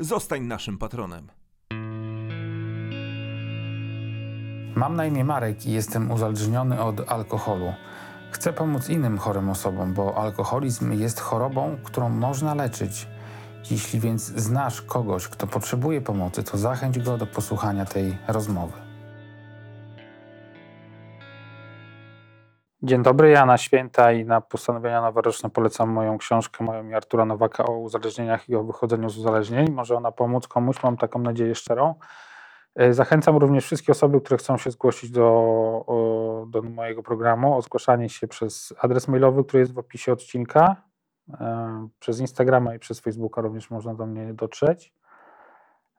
Zostań naszym patronem. Mam na imię Marek i jestem uzależniony od alkoholu. Chcę pomóc innym chorym osobom, bo alkoholizm jest chorobą, którą można leczyć. Jeśli więc znasz kogoś, kto potrzebuje pomocy, to zachęć go do posłuchania tej rozmowy. Dzień dobry, ja na święta i na postanowienia noworoczne polecam moją książkę, moją i Artura Nowaka o uzależnieniach i o wychodzeniu z uzależnień. Może ona pomóc komuś, mam taką nadzieję szczerą. E, zachęcam również wszystkie osoby, które chcą się zgłosić do, do mojego programu, o zgłaszanie się przez adres mailowy, który jest w opisie odcinka. E, przez Instagrama i przez Facebooka również można do mnie dotrzeć.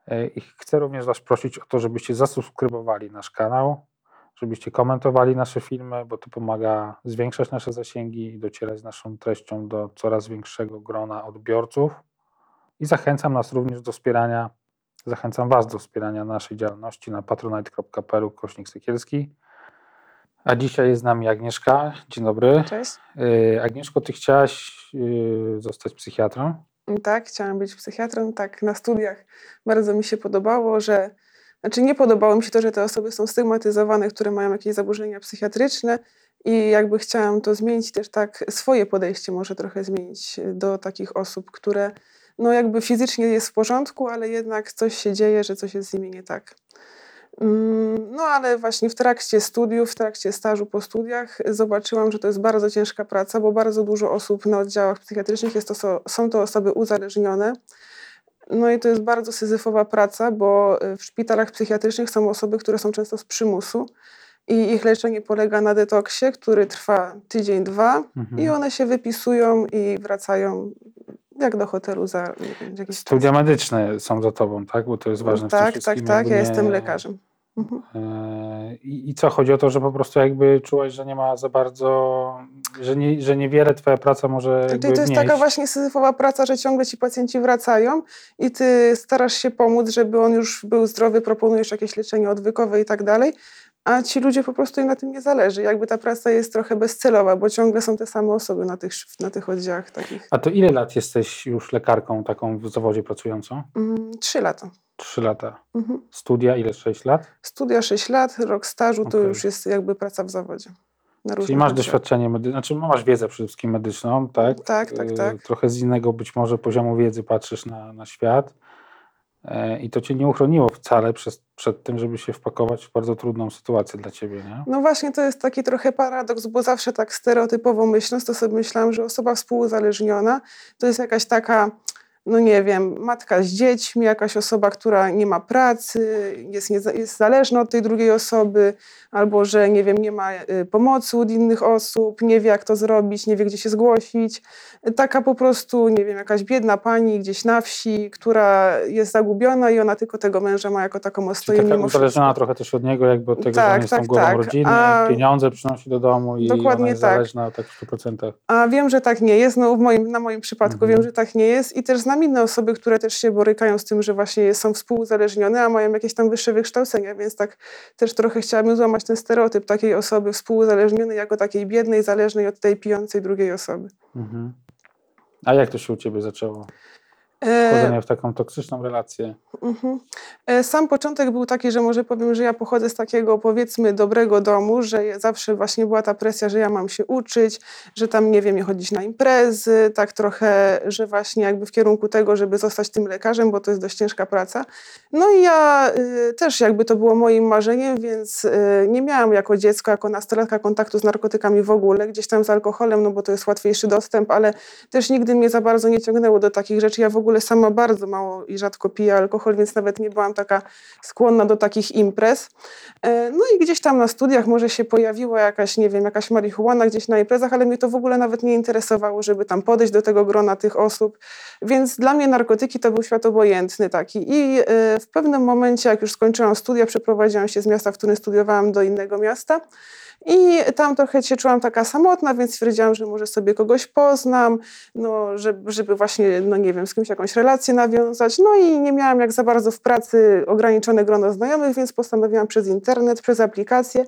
E, I chcę również Was prosić o to, żebyście zasubskrybowali nasz kanał, żebyście komentowali nasze filmy, bo to pomaga zwiększać nasze zasięgi i docierać z naszą treścią do coraz większego grona odbiorców. I zachęcam nas również do wspierania, zachęcam Was do wspierania naszej działalności na patronite.pl kośnik Sekielski. A dzisiaj jest z nami Agnieszka. Dzień dobry. Cześć. Yy, Agnieszko, Ty chciałaś yy, zostać psychiatrą? Tak, chciałam być psychiatrą. Tak, na studiach bardzo mi się podobało, że znaczy nie podobało mi się to, że te osoby są stygmatyzowane, które mają jakieś zaburzenia psychiatryczne i jakby chciałam to zmienić też tak swoje podejście może trochę zmienić do takich osób, które no jakby fizycznie jest w porządku, ale jednak coś się dzieje, że coś jest z nimi nie tak. Mm, no ale właśnie w trakcie studiów, w trakcie stażu po studiach zobaczyłam, że to jest bardzo ciężka praca, bo bardzo dużo osób na oddziałach psychiatrycznych jest to, są to osoby uzależnione. No i to jest bardzo syzyfowa praca, bo y, w szpitalach psychiatrycznych są osoby, które są często z przymusu i ich leczenie polega na detoksie, który trwa tydzień, dwa mhm. i one się wypisują i wracają jak do hotelu za jakiś Studia czas. medyczne są za tobą, tak? Bo to jest ważne. Tak, tak, tak. Ja nie... jestem lekarzem. Mhm. E, I, I co, chodzi o to, że po prostu jakby czułaś, że nie ma za bardzo, że, nie, że niewiele twoja praca może Czyli to jest wnieść. taka właśnie syzyfowa praca, że ciągle ci pacjenci wracają i ty starasz się pomóc, żeby on już był zdrowy, proponujesz jakieś leczenie odwykowe i tak dalej, a ci ludzie po prostu im na tym nie zależy. Jakby ta praca jest trochę bezcelowa, bo ciągle są te same osoby na tych, na tych oddziałach takich. A to ile lat jesteś już lekarką taką w zawodzie pracującą? Mm, trzy lata. Trzy lata. Mhm. Studia ile? Sześć lat? Studia sześć lat, rok stażu okay. to już jest jakby praca w zawodzie. Czyli masz doświadczenie medyczne, znaczy masz wiedzę przede wszystkim medyczną, tak? Tak, tak, tak. Trochę z innego być może poziomu wiedzy patrzysz na, na świat. E, I to cię nie uchroniło wcale przez, przed tym, żeby się wpakować w bardzo trudną sytuację dla ciebie, nie? No właśnie, to jest taki trochę paradoks, bo zawsze tak stereotypowo myśląc, to sobie myślałam, że osoba współuzależniona to jest jakaś taka no nie wiem, matka z dziećmi, jakaś osoba, która nie ma pracy, jest, nie, jest zależna od tej drugiej osoby, albo że nie wiem, nie ma y, pomocy od innych osób, nie wie jak to zrobić, nie wie gdzie się zgłosić. Taka po prostu, nie wiem, jakaś biedna pani gdzieś na wsi, która jest zagubiona i ona tylko tego męża ma jako taką ostoję. Taka uzależniona trochę też od niego, jakby od tego, tak, że on jest tak, tą głową tak. rodziny, A... pieniądze przynosi do domu i Dokładnie ona jest tak. zależna tak w 100%. A wiem, że tak nie jest, no w moim, na moim przypadku mhm. wiem, że tak nie jest i też znam inne osoby, które też się borykają z tym, że właśnie są współuzależnione, a mają jakieś tam wyższe wykształcenia, więc tak też trochę chciałabym złamać ten stereotyp takiej osoby współuzależnionej jako takiej biednej, zależnej od tej pijącej drugiej osoby. Mhm. A jak to się u Ciebie zaczęło? Wchodzenie w taką toksyczną relację. Mhm. E, sam początek był taki, że może powiem, że ja pochodzę z takiego powiedzmy dobrego domu, że zawsze właśnie była ta presja, że ja mam się uczyć, że tam nie wiem, chodzić na imprezy, tak trochę, że właśnie jakby w kierunku tego, żeby zostać tym lekarzem, bo to jest dość ciężka praca. No i ja y, też jakby to było moim marzeniem, więc y, nie miałam jako dziecko, jako nastolatka kontaktu z narkotykami w ogóle, gdzieś tam z alkoholem, no bo to jest łatwiejszy dostęp, ale też nigdy mnie za bardzo nie ciągnęło do takich rzeczy. Ja w ogóle ogóle sama bardzo mało i rzadko piję alkohol, więc nawet nie byłam taka skłonna do takich imprez. E, no i gdzieś tam na studiach może się pojawiła jakaś, nie wiem, jakaś marihuana gdzieś na imprezach, ale mnie to w ogóle nawet nie interesowało, żeby tam podejść do tego grona tych osób. Więc dla mnie narkotyki to był świat obojętny taki. I e, w pewnym momencie, jak już skończyłam studia, przeprowadziłam się z miasta, w którym studiowałam, do innego miasta. I tam trochę się czułam taka samotna, więc stwierdziłam, że może sobie kogoś poznam, no, żeby, żeby właśnie, no nie wiem, z kimś jakąś relację nawiązać. No i nie miałam jak za bardzo w pracy ograniczone grono znajomych, więc postanowiłam przez internet, przez aplikację.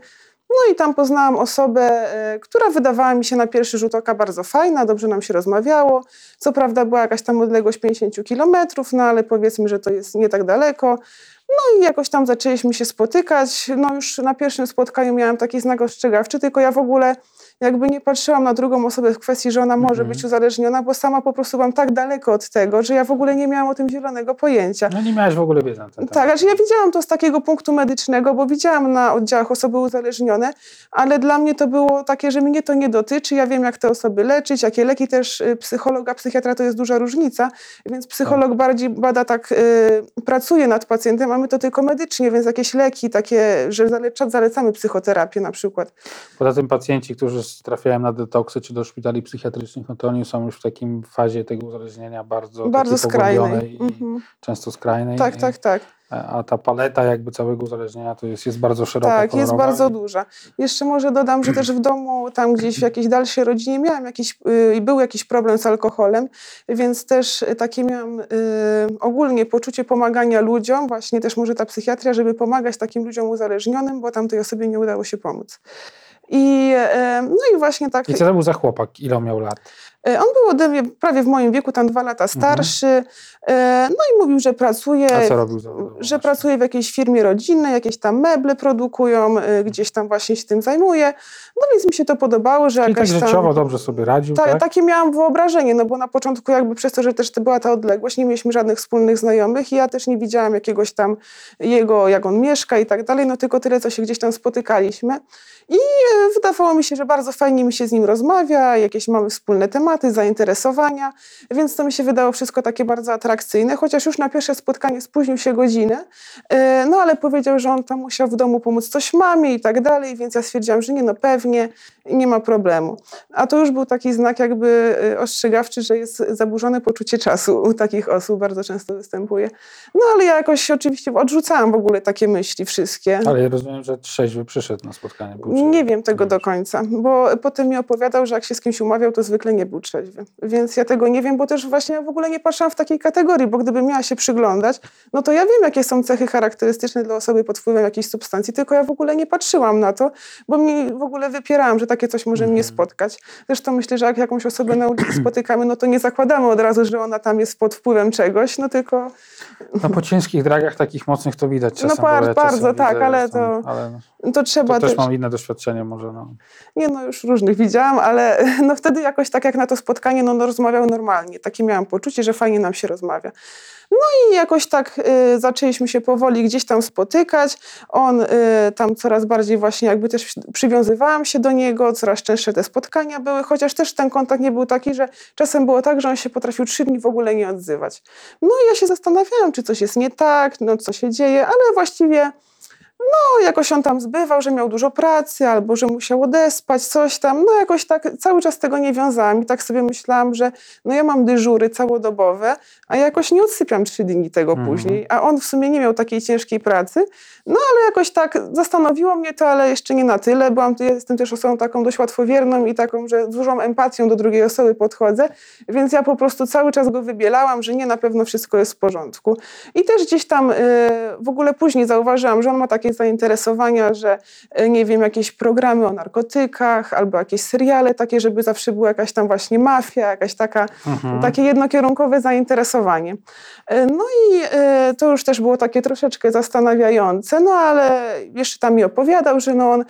No i tam poznałam osobę, e, która wydawała mi się na pierwszy rzut oka bardzo fajna, dobrze nam się rozmawiało. Co prawda była jakaś tam odległość 50 kilometrów, no ale powiedzmy, że to jest nie tak daleko. No i jakoś tam zaczęliśmy się spotykać. No już na pierwszym spotkaniu miałam taki znak ostrzegawczy, tylko ja w ogóle jakby nie patrzyłam na drugą osobę w kwestii, że ona może być uzależniona, bo sama po prostu byłam tak daleko od tego, że ja w ogóle nie miałam o tym zielonego pojęcia. No nie miałaś w ogóle wiedzy na ten temat. Tak, znaczy ja widziałam to z takiego punktu medycznego, bo widziałam na oddziałach osoby uzależnione, ale dla mnie to było takie, że mnie to nie dotyczy, ja wiem jak te osoby leczyć, jakie leki też y, psychologa, psychiatra to jest duża różnica, więc psycholog Tak. bardziej bada tak, y, pracuje nad pacjentem, a my to tylko medycznie, więc jakieś leki takie, że zaleca, zalecamy psychoterapię na przykład. Poza tym pacjenci, którzy trafiają na detoksy czy do szpitali psychiatrycznych, no to oni są już w takim fazie tego uzależnienia bardzo, Bardzo skrajnej. i Mhm. często skrajnej. Tak, tak, tak. A ta paleta jakby całego uzależnienia to jest, jest bardzo szeroka. Tak, jest kolorowa bardzo i- duża. Jeszcze może dodam, że też w domu, tam gdzieś w jakiejś dalszej rodzinie miałam jakiś, y, był jakiś problem z alkoholem, więc też takie miałam y, ogólnie poczucie pomagania ludziom, właśnie też może ta psychiatria, żeby pomagać takim ludziom uzależnionym, bo tamtej osobie nie udało się pomóc. I, e, no i właśnie tak. I co to był za chłopak? Ile miał lat? E, On był ode mnie prawie w moim wieku, tam dwa lata starszy. E, No i mówił, że pracuje. Mhm. Że pracuje w jakiejś firmie rodzinnej, jakieś tam meble produkują, e, gdzieś tam właśnie się tym zajmuje. No więc mi się to podobało, że Czyli tak jakaś tam... życiowo dobrze sobie radził, Ta, tak? Takie miałam wyobrażenie, no bo na początku jakby przez to, że też to była ta odległość, nie mieliśmy żadnych wspólnych znajomych i ja też nie widziałam jakiegoś tam jego, jak on mieszka i tak dalej, no tylko tyle, co się gdzieś tam spotykaliśmy. I wydawało mi się, że bardzo fajnie mi się z nim rozmawia, jakieś mamy wspólne tematy, zainteresowania, więc to mi się wydało wszystko takie bardzo atrakcyjne, chociaż już na pierwsze spotkanie spóźnił się godzinę, e, no ale powiedział, że on tam musiał w domu pomóc coś mamie i tak dalej, więc ja stwierdziłam, że nie, no pewnie, nie ma problemu. A to już był taki znak jakby y, ostrzegawczy, że jest zaburzone poczucie czasu u takich osób, bardzo często występuje. No ale ja jakoś oczywiście odrzucałam w ogóle takie myśli wszystkie. Ale ja rozumiem, że trzeźwy przyszedł na spotkanie. Był, Nie wiem tego do końca, bo potem mi opowiadał, że jak się z kimś umawiał, to zwykle nie był trzeźwy. Więc ja tego nie wiem, bo też właśnie w ogóle nie patrzyłam w takiej kategorii, bo gdybym miała się przyglądać, no to ja wiem, jakie są cechy charakterystyczne dla osoby pod wpływem jakiejś substancji, tylko ja w ogóle nie patrzyłam na to, bo mi w ogóle wypierałam, że takie coś może mnie Mhm. spotkać. Zresztą myślę, że jak jakąś osobę na ulicy spotykamy, no to nie zakładamy od razu, że ona tam jest pod wpływem czegoś, no tylko No po ciężkich dragach takich mocnych to widać czasem. No bar- ja bardzo, tak, widzę, ale to- Ale to trzeba to też też... mam inne doświadczenie może. No. Nie no, już różnych widziałam, ale no wtedy jakoś tak jak na to spotkanie, no, no rozmawiał normalnie. Takie miałam poczucie, że fajnie nam się rozmawia. No i jakoś tak y, zaczęliśmy się powoli gdzieś tam spotykać. On y, tam coraz bardziej właśnie jakby też przywiązywałam się do niego, coraz częstsze te spotkania były, chociaż też ten kontakt nie był taki, że czasem było tak, że on się potrafił trzy dni w ogóle nie odzywać. No i ja się zastanawiałam, czy coś jest nie tak, no co się dzieje, ale właściwie no, jakoś on tam zbywał, że miał dużo pracy, albo że musiał odespać, coś tam. No jakoś tak cały czas tego nie wiązałam i tak sobie myślałam, że no ja mam dyżury całodobowe, a jakoś nie odsypiam trzy dni tego Mhm. później, a on w sumie nie miał takiej ciężkiej pracy. No ale jakoś tak zastanowiło mnie to, ale jeszcze nie na tyle. Byłam, jestem też osobą taką dość łatwowierną i taką, że z dużą empatią do drugiej osoby podchodzę, więc ja po prostu cały czas go wybielałam, że nie, na pewno wszystko jest w porządku. I też gdzieś tam y, w ogóle później zauważyłam, że on ma takie zainteresowania, że y, nie wiem, jakieś programy o narkotykach albo jakieś seriale takie, żeby zawsze była jakaś tam właśnie mafia, jakaś taka, Mhm. takie jednokierunkowe zainteresowanie. Y, No i y, to już też było takie troszeczkę zastanawiające, no ale jeszcze tam mi opowiadał, że no on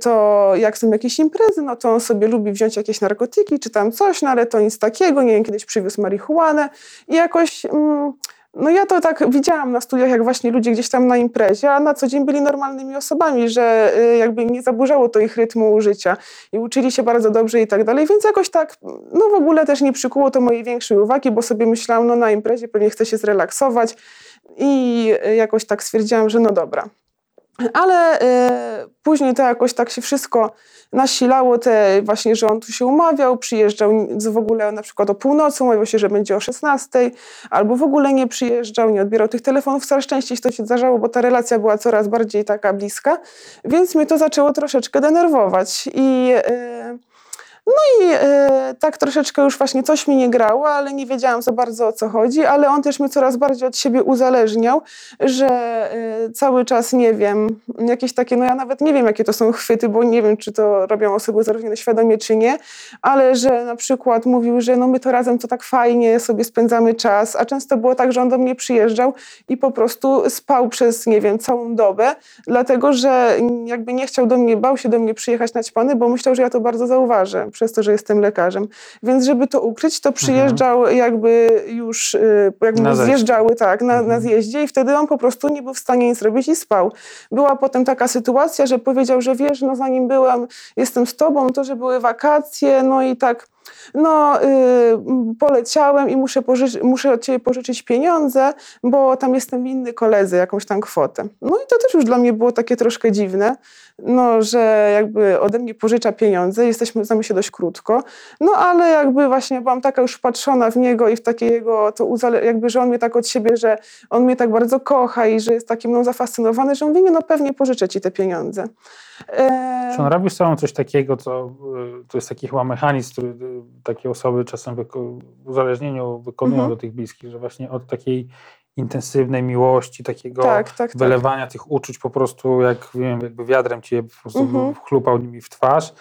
to jak są jakieś imprezy, no to on sobie lubi wziąć jakieś narkotyki czy tam coś, no ale to nic takiego, nie wiem, kiedyś przywiózł marihuanę i jakoś... Mm, no ja to tak widziałam na studiach, jak właśnie ludzie gdzieś tam na imprezie, a na co dzień byli normalnymi osobami, że y, jakby nie zaburzało to ich rytmu życia i uczyli się bardzo dobrze i tak dalej, więc jakoś tak, no w ogóle też nie przykuło to mojej większej uwagi, bo sobie myślałam, no na imprezie pewnie chcę się zrelaksować i y, jakoś tak stwierdziłam, że no dobra. Ale y, później to jakoś tak się wszystko nasilało, te właśnie, że on tu się umawiał, przyjeżdżał w ogóle na przykład o północy, umawiał się, że będzie o 16, albo w ogóle nie przyjeżdżał, nie odbierał tych telefonów. Coraz częściej to się zdarzało, bo ta relacja była coraz bardziej taka bliska, więc mnie to zaczęło troszeczkę denerwować i... Y, no i e, tak troszeczkę już właśnie coś mi nie grało, ale nie wiedziałam za bardzo o co chodzi, ale on też mnie coraz bardziej od siebie uzależniał, że e, cały czas nie wiem, jakieś takie, no ja nawet nie wiem jakie to są chwyty, bo nie wiem czy to robią osoby uzależnione świadomie czy nie, ale że na przykład mówił, że no my to razem to tak fajnie sobie spędzamy czas, a często było tak, że on do mnie przyjeżdżał i po prostu spał przez, nie wiem, całą dobę, dlatego że jakby nie chciał do mnie, bał się do mnie przyjechać naćpany, bo myślał, że ja to bardzo zauważę przez to, że jestem lekarzem. Więc żeby to ukryć, to przyjeżdżał mhm. jakby już, y, jakby na zjeżdżały tak, na, mhm. na zjeździe i wtedy on po prostu nie był w stanie nic robić i spał. Była potem taka sytuacja, że powiedział, że wiesz, no zanim byłem, jestem z tobą, to, że były wakacje, no i tak no y, poleciałem i muszę, pożyczy, muszę od ciebie pożyczyć pieniądze, bo tam jestem winny koledze jakąś tam kwotę. No i to też już dla mnie było takie troszkę dziwne, no, że jakby ode mnie pożycza pieniądze, jesteśmy, znamy się dość krótko, no ale jakby właśnie byłam taka już wpatrzona w niego i w takiego, to uzale- jakby, że on mnie tak od siebie, że on mnie tak bardzo kocha i że jest takim mną zafascynowany, że on mówi, no pewnie pożyczę ci te pieniądze. E... Czy on robi z sobą coś takiego, co y, to jest taki chyba mechanizm, który y, takie osoby czasem w uzależnieniu wykonują mhm. do tych bliskich, że właśnie od takiej intensywnej miłości, takiego tak, tak, tak. wylewania tak. tych uczuć po prostu jak wiem, jakby wiadrem cię po prostu mhm. chlupał nimi w twarz,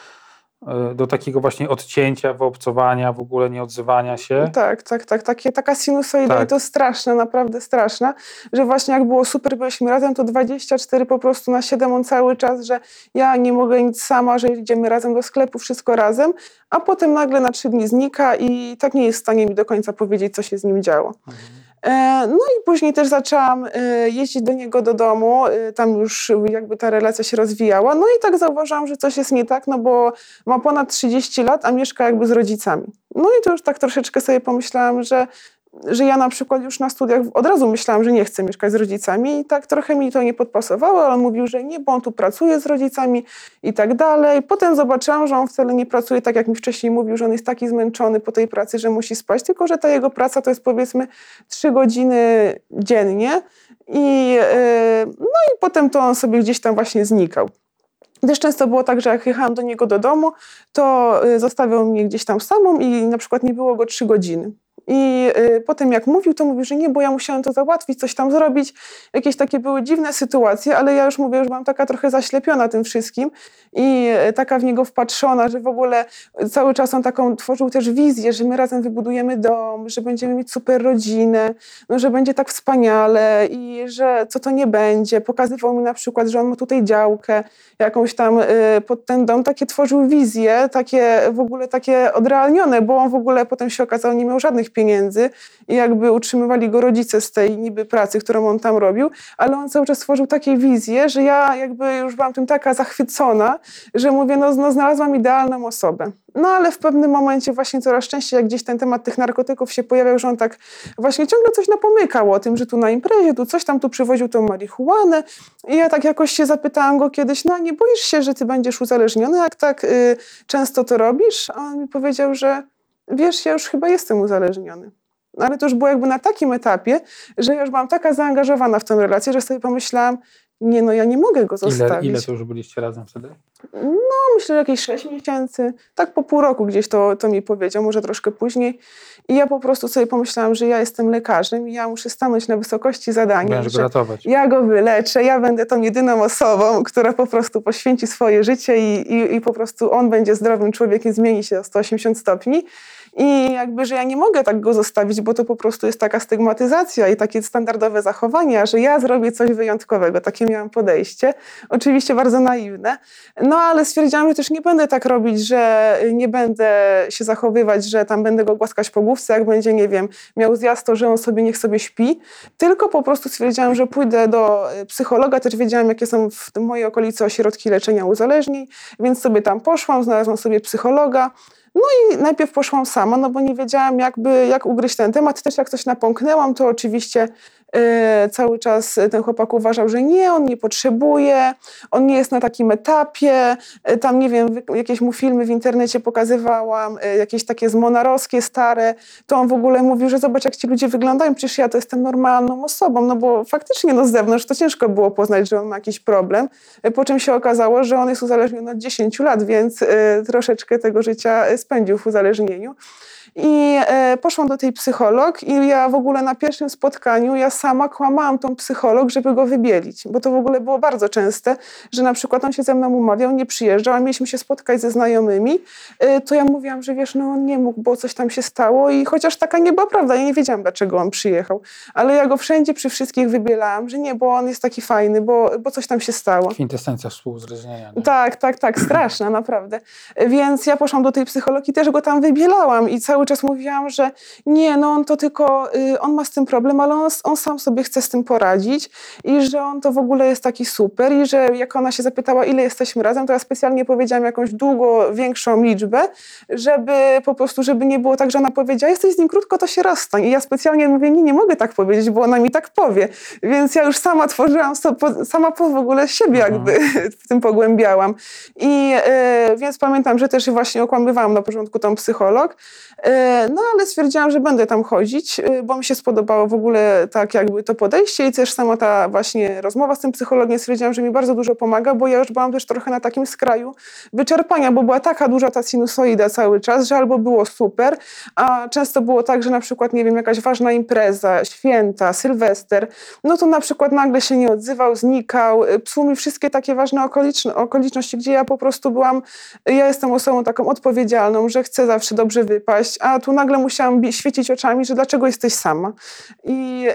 do takiego właśnie odcięcia, wyobcowania, w ogóle nie odzywania się. Tak, tak, tak. Takie, taka sinusoida tak. i to straszne, naprawdę straszne, że właśnie jak było super, byliśmy razem, to 24 po prostu na 7 on cały czas, że ja nie mogę nic sama, że idziemy razem do sklepu, wszystko razem, a potem nagle na trzy dni znika i tak nie jest w stanie mi do końca powiedzieć, co się z nim działo. Mhm. E, no i później też zaczęłam e, jeździć do niego do domu, e, tam już jakby ta relacja się rozwijała. No i tak zauważyłam, że coś jest nie tak, no bo ma ponad 30 lat, a mieszka jakby z rodzicami. No i to już tak troszeczkę sobie pomyślałam, że że ja na przykład już na studiach od razu myślałam, że nie chcę mieszkać z rodzicami i tak trochę mi to nie podpasowało, ale on mówił, że nie, bo on tu pracuje z rodzicami i tak dalej. Potem zobaczyłam, że on wcale nie pracuje tak, jak mi wcześniej mówił, że on jest taki zmęczony po tej pracy, że musi spać, tylko że ta jego praca to jest powiedzmy trzy godziny dziennie i, yy, no i potem to on sobie gdzieś tam właśnie znikał. Też często było tak, że jak jechałam do niego do domu, to y, zostawiał mnie gdzieś tam samą i na przykład nie było go trzy godziny. I y, potem jak mówił, to mówił, że nie, bo ja musiałem to załatwić, coś tam zrobić. Jakieś takie były dziwne sytuacje, ale ja już mówię, że byłam taka trochę zaślepiona tym wszystkim i y, taka w niego wpatrzona, że w ogóle cały czas on taką tworzył też wizję, że my razem wybudujemy dom, że będziemy mieć super rodzinę, no, że będzie tak wspaniale i że co to nie będzie. Pokazywał mi na przykład, że on ma tutaj działkę jakąś tam y, pod ten dom. Takie tworzył wizje, takie w ogóle takie odrealnione, bo on w ogóle potem się okazał, nie miał żadnych pieniędzy i jakby utrzymywali go rodzice z tej niby pracy, którą on tam robił, ale on cały czas stworzył takie wizje, że ja jakby już byłam tym taka zachwycona, że mówię, no, no znalazłam idealną osobę. No ale w pewnym momencie właśnie coraz częściej, jak gdzieś ten temat tych narkotyków się pojawiał, że on tak właśnie ciągle coś napomykał o tym, że tu na imprezie, tu coś tam, tu przywoził tą marihuanę i ja tak jakoś się zapytałam go kiedyś, no nie boisz się, że ty będziesz uzależniony, jak tak y, często to robisz? A on mi powiedział, że wiesz, ja już chyba jestem uzależniony. Ale to już było jakby na takim etapie, że ja już byłam taka zaangażowana w tę relację, że sobie pomyślałam, nie no, ja nie mogę go zostawić. Ile, ile to już byliście razem wtedy? No, myślę, że jakieś 6 miesięcy. Tak po pół roku gdzieś to, to mi powiedział, może troszkę później. I ja po prostu sobie pomyślałam, że ja jestem lekarzem i ja muszę stanąć na wysokości zadania. Będziesz go ratować. Ja go wyleczę, ja będę tą jedyną osobą, która po prostu poświęci swoje życie i, i, i po prostu on będzie zdrowym człowiekiem, zmieni się o 180 stopni. I jakby, że ja nie mogę tak go zostawić, bo to po prostu jest taka stygmatyzacja i takie standardowe zachowania, że ja zrobię coś wyjątkowego. Takie miałam podejście. Oczywiście bardzo naiwne. No ale stwierdziłam, że też nie będę tak robić, że nie będę się zachowywać, że tam będę go głaskać po główce, jak będzie, nie wiem, miał zjazd, to że on sobie niech sobie śpi. Tylko po prostu stwierdziłam, że pójdę do psychologa. Też wiedziałam, jakie są w mojej okolicy ośrodki leczenia uzależnień, więc sobie tam poszłam, znalazłam sobie psychologa. No i najpierw poszłam sama, no bo nie wiedziałam jakby, jak ugryźć ten temat. Też jak coś napąknęłam, to oczywiście cały czas ten chłopak uważał, że nie, on nie potrzebuje, on nie jest na takim etapie. E, tam, nie wiem, jakieś mu filmy w internecie pokazywałam, e, jakieś takie z stare, to on w ogóle mówił, że zobacz, jak ci ludzie wyglądają, przecież ja to jestem normalną osobą, no bo faktycznie no z zewnątrz to ciężko było poznać, że on ma jakiś problem, po czym się okazało, że on jest uzależniony od 10 lat, więc troszeczkę tego życia spędził w uzależnieniu. I e, poszłam do tej psycholog i ja w ogóle na pierwszym spotkaniu ja sama kłamałam tą psycholog, żeby go wybielić, bo to w ogóle było bardzo częste, że na przykład on się ze mną umawiał, nie przyjeżdżał, a mieliśmy się spotkać ze znajomymi, e, to ja mówiłam, że wiesz, no on nie mógł, bo coś tam się stało i chociaż taka nie była prawda, ja nie wiedziałam, dlaczego on przyjechał, ale ja go wszędzie przy wszystkich wybielałam, że nie, bo on jest taki fajny, bo, bo coś tam się stało. Kwintesencja współuzależnienia. Nie? Tak, tak, tak, straszna, naprawdę. Więc ja poszłam do tej psychologii, też go tam wybielałam i cały czas mówiłam, że nie, no on to tylko, y, on ma z tym problem, ale on, on sam sobie chce z tym poradzić i że on to w ogóle jest taki super i że jak ona się zapytała, ile jesteśmy razem, to ja specjalnie powiedziałam jakąś długo większą liczbę, żeby po prostu, żeby nie było tak, że ona powiedziała, jesteś z nim krótko, to się rozstań. I ja specjalnie mówię, nie, nie mogę tak powiedzieć, bo ona mi tak powie. Więc ja już sama tworzyłam, sama w ogóle siebie mhm. jakby w tym pogłębiałam. I y, więc pamiętam, że też właśnie okłamywałam na początku tą psycholog, E, no ale stwierdziłam, że będę tam chodzić, e, bo mi się spodobało w ogóle tak jakby to podejście i też sama ta właśnie rozmowa z tym psychologiem stwierdziłam, że mi bardzo dużo pomaga, bo ja już byłam też trochę na takim skraju wyczerpania, bo była taka duża ta sinusoida cały czas, że albo było super, a często było tak, że na przykład, nie wiem, jakaś ważna impreza, święta, sylwester, no to na przykład nagle się nie odzywał, znikał, e, psuł mi wszystkie takie ważne okoliczności, gdzie ja po prostu byłam, ja jestem osobą taką odpowiedzialną, że chcę zawsze dobrze wypaść, a tu nagle musiałam świecić oczami, że dlaczego jesteś sama. I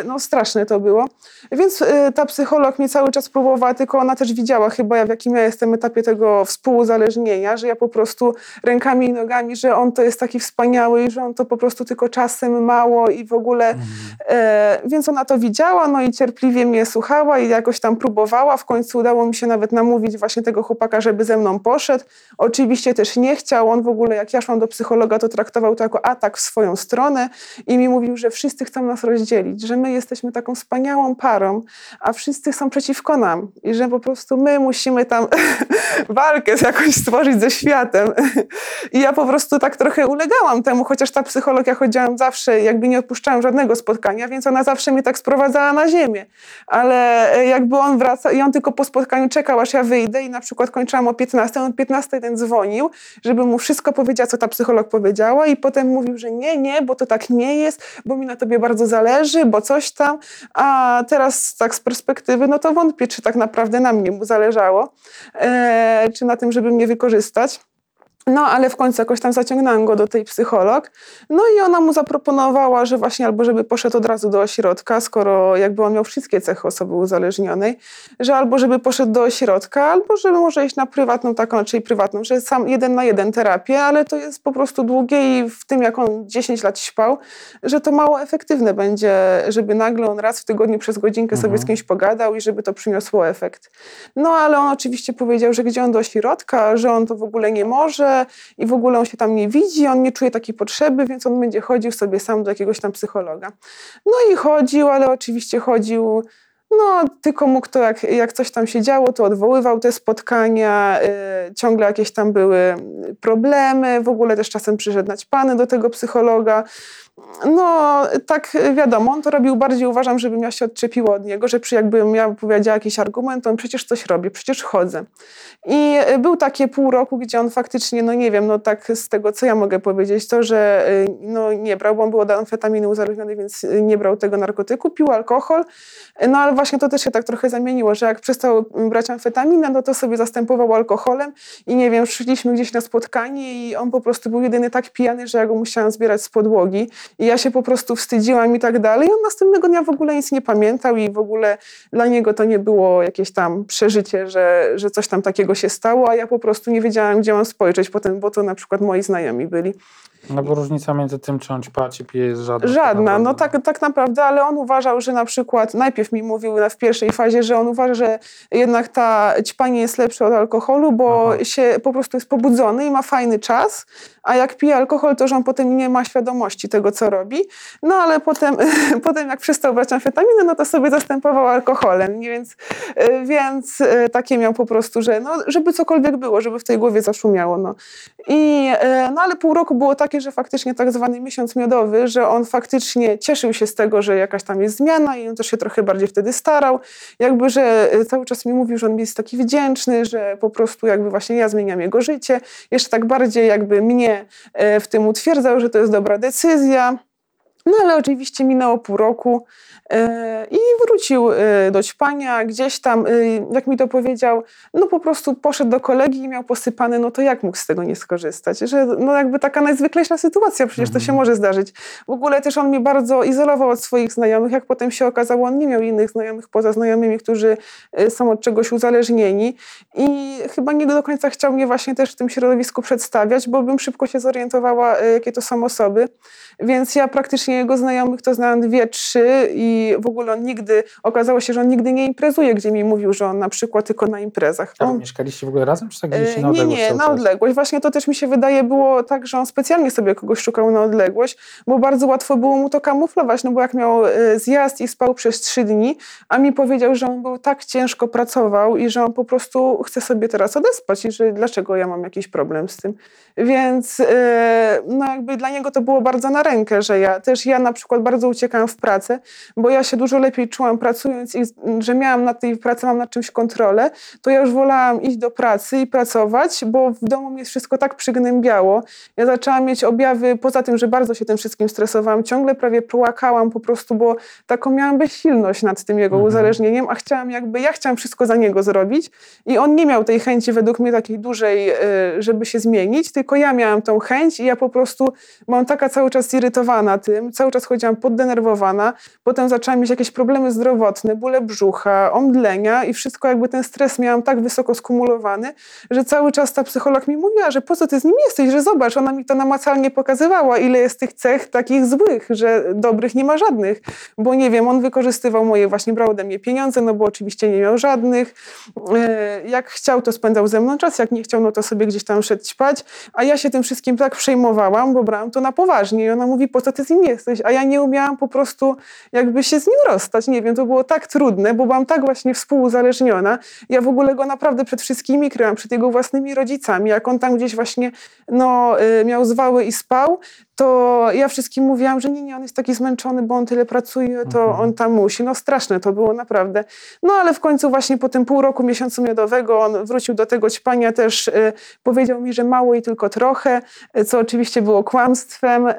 y, no straszne to było. Więc y, ta psycholog mnie cały czas próbowała, tylko ona też widziała chyba, w jakim ja jestem etapie tego współuzależnienia, że ja po prostu rękami i nogami, że on to jest taki wspaniały i że on to po prostu tylko czasem mało i w ogóle. Mhm. E, więc ona to widziała, no i cierpliwie mnie słuchała i jakoś tam próbowała. W końcu udało mi się nawet namówić właśnie tego chłopaka, żeby ze mną poszedł. Oczywiście też nie chciał. On w ogóle, jak ja szłam do psychologa, to traktował to jako atak w swoją stronę i mi mówił, że wszyscy chcą nas rozdzielić, że my jesteśmy taką wspaniałą parą, a wszyscy są przeciwko nam i że po prostu my musimy tam walkę jakoś stworzyć ze światem. I ja po prostu tak trochę ulegałam temu, chociaż ta psychologia chodziłam zawsze, jakby nie odpuszczałam żadnego spotkania, więc ona zawsze mnie tak sprowadzała na ziemię. Ale jakby on wraca i on tylko po spotkaniu czekał, aż ja wyjdę i na przykład kończyłam o 15, on o 15 ten dzwonił, żeby mu wszystko powiedziała, co ta psycholog powiedziała, i potem mówił, że nie, nie, bo to tak nie jest, bo mi na tobie bardzo zależy, bo coś tam. A teraz tak z perspektywy, no to wątpię, czy tak naprawdę na mnie mu zależało, e, czy na tym, żeby mnie wykorzystać. No, ale w końcu jakoś tam zaciągnęłam go do tej psycholog. No i ona mu zaproponowała, że właśnie albo żeby poszedł od razu do ośrodka, skoro jakby on miał wszystkie cechy osoby uzależnionej, że albo żeby poszedł do ośrodka, albo żeby może iść na prywatną taką, czyli prywatną, że sam jeden na jeden terapię, ale to jest po prostu długie i w tym jak on 10 lat śpał, że to mało efektywne będzie, żeby nagle on raz w tygodniu przez godzinkę mhm. sobie z kimś pogadał i żeby to przyniosło efekt. No ale on oczywiście powiedział, że gdzie on do ośrodka, że on to w ogóle nie może, i w ogóle on się tam nie widzi, on nie czuje takiej potrzeby, więc on będzie chodził sobie sam do jakiegoś tam psychologa. No i chodził, ale oczywiście chodził no, tylko mógł to, jak, jak coś tam się działo, to odwoływał te spotkania, y, ciągle jakieś tam były problemy, w ogóle też czasem przyszedł pany do tego psychologa. No, tak wiadomo, on to robił bardziej, uważam, żebym ja się odczepiła od niego, że przy jakbym ja powiedziała jakiś argument, to on przecież coś robi, przecież chodzę. I y, był takie pół roku, gdzie on faktycznie, no nie wiem, no tak z tego, co ja mogę powiedzieć, to, że y, no nie brał, bo on był od amfetaminy uzależniony, więc nie brał tego narkotyku, pił alkohol, no ale właśnie to też się tak trochę zamieniło, że jak przestał brać amfetaminę, no to sobie zastępował alkoholem i nie wiem, szliśmy gdzieś na spotkanie i on po prostu był jedyny tak pijany, że ja go musiałam zbierać z podłogi i ja się po prostu wstydziłam i tak dalej. I on następnego dnia w ogóle nic nie pamiętał i w ogóle dla niego to nie było jakieś tam przeżycie, że, że coś tam takiego się stało, a ja po prostu nie wiedziałam, gdzie mam spojrzeć potem, bo to na przykład moi znajomi byli. No bo różnica między tym, czy on ćpa, czy pije jest żadna. Żadna, no tak, tak naprawdę, ale on uważał, że na przykład, najpierw mi mówił w pierwszej fazie, że on uważa, że jednak ta ćpanie jest lepsze od alkoholu, bo Aha. się po prostu jest pobudzony i ma fajny czas, a jak pije alkohol, to że on potem nie ma świadomości tego, co robi. No ale potem, potem jak przestał brać amfetaminę, no to sobie zastępował alkoholem, więc, y, więc y, takie miał po prostu, że no, żeby cokolwiek było, żeby w tej głowie zaszumiało. No. I, y, no ale pół roku było takie, że faktycznie tak zwany miesiąc miodowy, że on faktycznie cieszył się z tego, że jakaś tam jest zmiana i on też się trochę bardziej wtedy starał. Jakby, że cały czas mi mówił, że on jest taki wdzięczny, że po prostu jakby właśnie ja zmieniam jego życie. Jeszcze tak bardziej jakby mnie E, w tym utwierdzał, że to jest dobra decyzja. No ale oczywiście minęło pół roku e, i wrócił e, do ćpania, gdzieś tam, jak mi to powiedział, no po prostu poszedł do kolegi i miał posypany, no to jak mógł z tego nie skorzystać? Że no jakby taka najzwyklejsza sytuacja, przecież to się mhm. może zdarzyć. W ogóle też on mnie bardzo izolował od swoich znajomych, jak potem się okazało, on nie miał innych znajomych poza znajomymi, którzy są od czegoś uzależnieni i chyba nie do końca chciał mnie właśnie też w tym środowisku przedstawiać, bo bym szybko się zorientowała, jakie to są osoby, więc ja praktycznie właśnie jego znajomych to znałam dwie, trzy i w ogóle on nigdy, okazało się, że on nigdy nie imprezuje, gdzie mi mówił, że on na przykład tylko na imprezach. A on, mieszkaliście w ogóle razem, czy tak gdzieś na odległość? Nie, nie, na odległość. Właśnie to też mi się wydaje było tak, że on specjalnie sobie kogoś szukał na odległość, bo bardzo łatwo było mu to kamuflować, no bo jak miał e, zjazd i spał przez trzy dni, a mi powiedział, że on był tak ciężko pracował i że on po prostu chce sobie teraz odespać i że dlaczego ja mam jakiś problem z tym. Więc e, no jakby dla niego to było bardzo na rękę, że ja też ja na przykład bardzo uciekałam w pracę, bo ja się dużo lepiej czułam pracując i że miałam na tej pracy, mam nad czymś kontrolę, to ja już wolałam iść do pracy i pracować, bo w domu mnie wszystko tak przygnębiało. Ja zaczęłam mieć objawy, poza tym, że bardzo się tym wszystkim stresowałam, ciągle prawie płakałam po prostu, bo taką miałam bezsilność nad tym jego mhm. uzależnieniem, a chciałam jakby, ja chciałam wszystko za niego zrobić i on nie miał tej chęci według mnie takiej dużej, y, żeby się zmienić, tylko ja miałam tą chęć i ja po prostu mam taka cały czas zirytowana tym, cały czas chodziłam poddenerwowana, potem zaczęłam mieć jakieś problemy zdrowotne, bóle brzucha, omdlenia i wszystko jakby ten stres miałam tak wysoko skumulowany, że cały czas ta psycholog mi mówiła, że po co ty z nim jesteś, że zobacz, ona mi to namacalnie pokazywała, ile jest tych cech takich złych, że dobrych nie ma żadnych, bo nie wiem, on wykorzystywał moje, właśnie brał ode mnie pieniądze, no bo oczywiście nie miał żadnych, e, jak chciał, to spędzał ze mną czas, jak nie chciał, no to sobie gdzieś tam szedł ćpać, a ja się tym wszystkim tak przejmowałam, bo brałam to na poważnie i ona mówi, po co ty z nim jesteś? Jesteś, a ja nie umiałam po prostu jakby się z nim rozstać. Nie wiem, to było tak trudne, bo byłam tak właśnie współuzależniona. Ja w ogóle go naprawdę przed wszystkimi kryłam, przed jego własnymi rodzicami. Jak on tam gdzieś właśnie no, y, miał zwały i spał, to ja wszystkim mówiłam, że nie, nie, on jest taki zmęczony, bo on tyle pracuje, to mhm. on tam musi. No straszne to było naprawdę. No ale w końcu właśnie po tym pół roku miesiącu miodowego on wrócił do tego ćpania też, y, powiedział mi, że mało i tylko trochę, y, co oczywiście było kłamstwem. Y,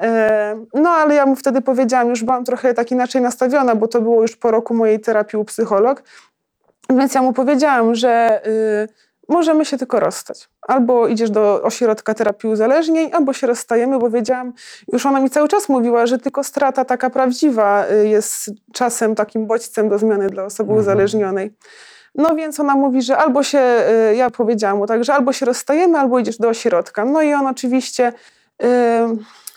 no ale ja mu wtedy powiedziałam, już byłam trochę tak inaczej nastawiona, bo to było już po roku mojej terapii u psycholog. Więc ja mu powiedziałam, że możemy się tylko rozstać. Albo idziesz do ośrodka terapii uzależnień, albo się rozstajemy, bo wiedziałam, już ona mi cały czas mówiła, że tylko strata taka prawdziwa y, jest czasem takim bodźcem do zmiany dla osoby mhm. uzależnionej. No więc ona mówi, że albo się, y, ja powiedziałam mu tak, że albo się rozstajemy, albo idziesz do ośrodka. No i on oczywiście y,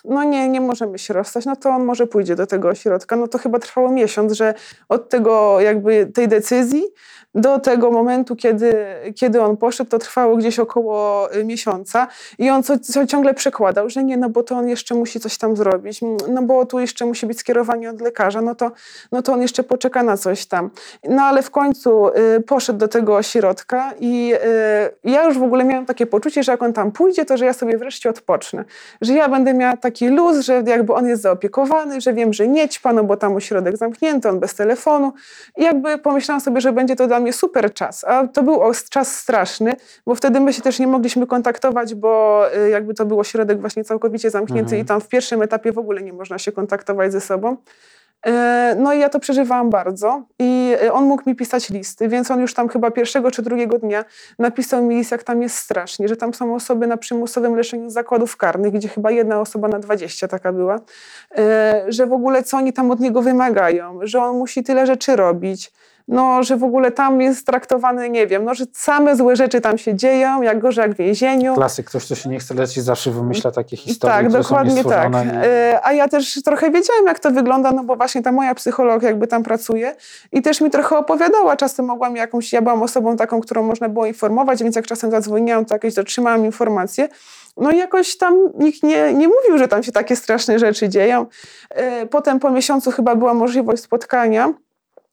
no nie, nie możemy się rozstać, no to on może pójdzie do tego ośrodka. No to chyba trwało miesiąc, że od tego jakby tej decyzji do tego momentu, kiedy, kiedy on poszedł, to trwało gdzieś około y, miesiąca i on co, co ciągle przekładał, że nie, no bo to on jeszcze musi coś tam zrobić, no bo tu jeszcze musi być skierowanie od lekarza, no to, no to on jeszcze poczeka na coś tam. No ale w końcu y, poszedł do tego ośrodka i y, ja już w ogóle miałam takie poczucie, że jak on tam pójdzie, to że ja sobie wreszcie odpocznę, że ja będę miała taki taki luz, że jakby on jest zaopiekowany, że wiem, że nie ćpa, no bo tam ośrodek zamknięty, on bez telefonu. I jakby pomyślałam sobie, że będzie to dla mnie super czas. A to był czas straszny, bo wtedy my się też nie mogliśmy kontaktować, bo y, jakby to był ośrodek właśnie całkowicie zamknięty mhm. i tam w pierwszym etapie w ogóle nie można się kontaktować ze sobą. E, no i ja to przeżywałam bardzo i e, on mógł mi pisać listy, więc on już tam chyba pierwszego czy drugiego dnia napisał mi list, jak tam jest strasznie, że tam są osoby na przymusowym leczeniu zakładów karnych, gdzie chyba jedna osoba na 20 taka była, e, że w ogóle co oni tam od niego wymagają, że on musi tyle rzeczy robić, no, że w ogóle tam jest traktowany, nie wiem, no, że same złe rzeczy tam się dzieją, jak gorzej jak w więzieniu. Klasyk, ktoś, kto się nie chce leczyć, zawsze wymyśla takie historie, Tak, dokładnie tak. I... E, a ja też trochę wiedziałam, jak to wygląda, no bo właśnie ta moja psycholog jakby tam pracuje i też mi trochę opowiadała. Czasem mogłam jakąś, ja byłam osobą taką, którą można było informować, więc jak czasem zadzwoniłam, to jakieś dotrzymałam informacje. No i jakoś tam nikt nie, nie mówił, że tam się takie straszne rzeczy dzieją. E, potem po miesiącu chyba była możliwość spotkania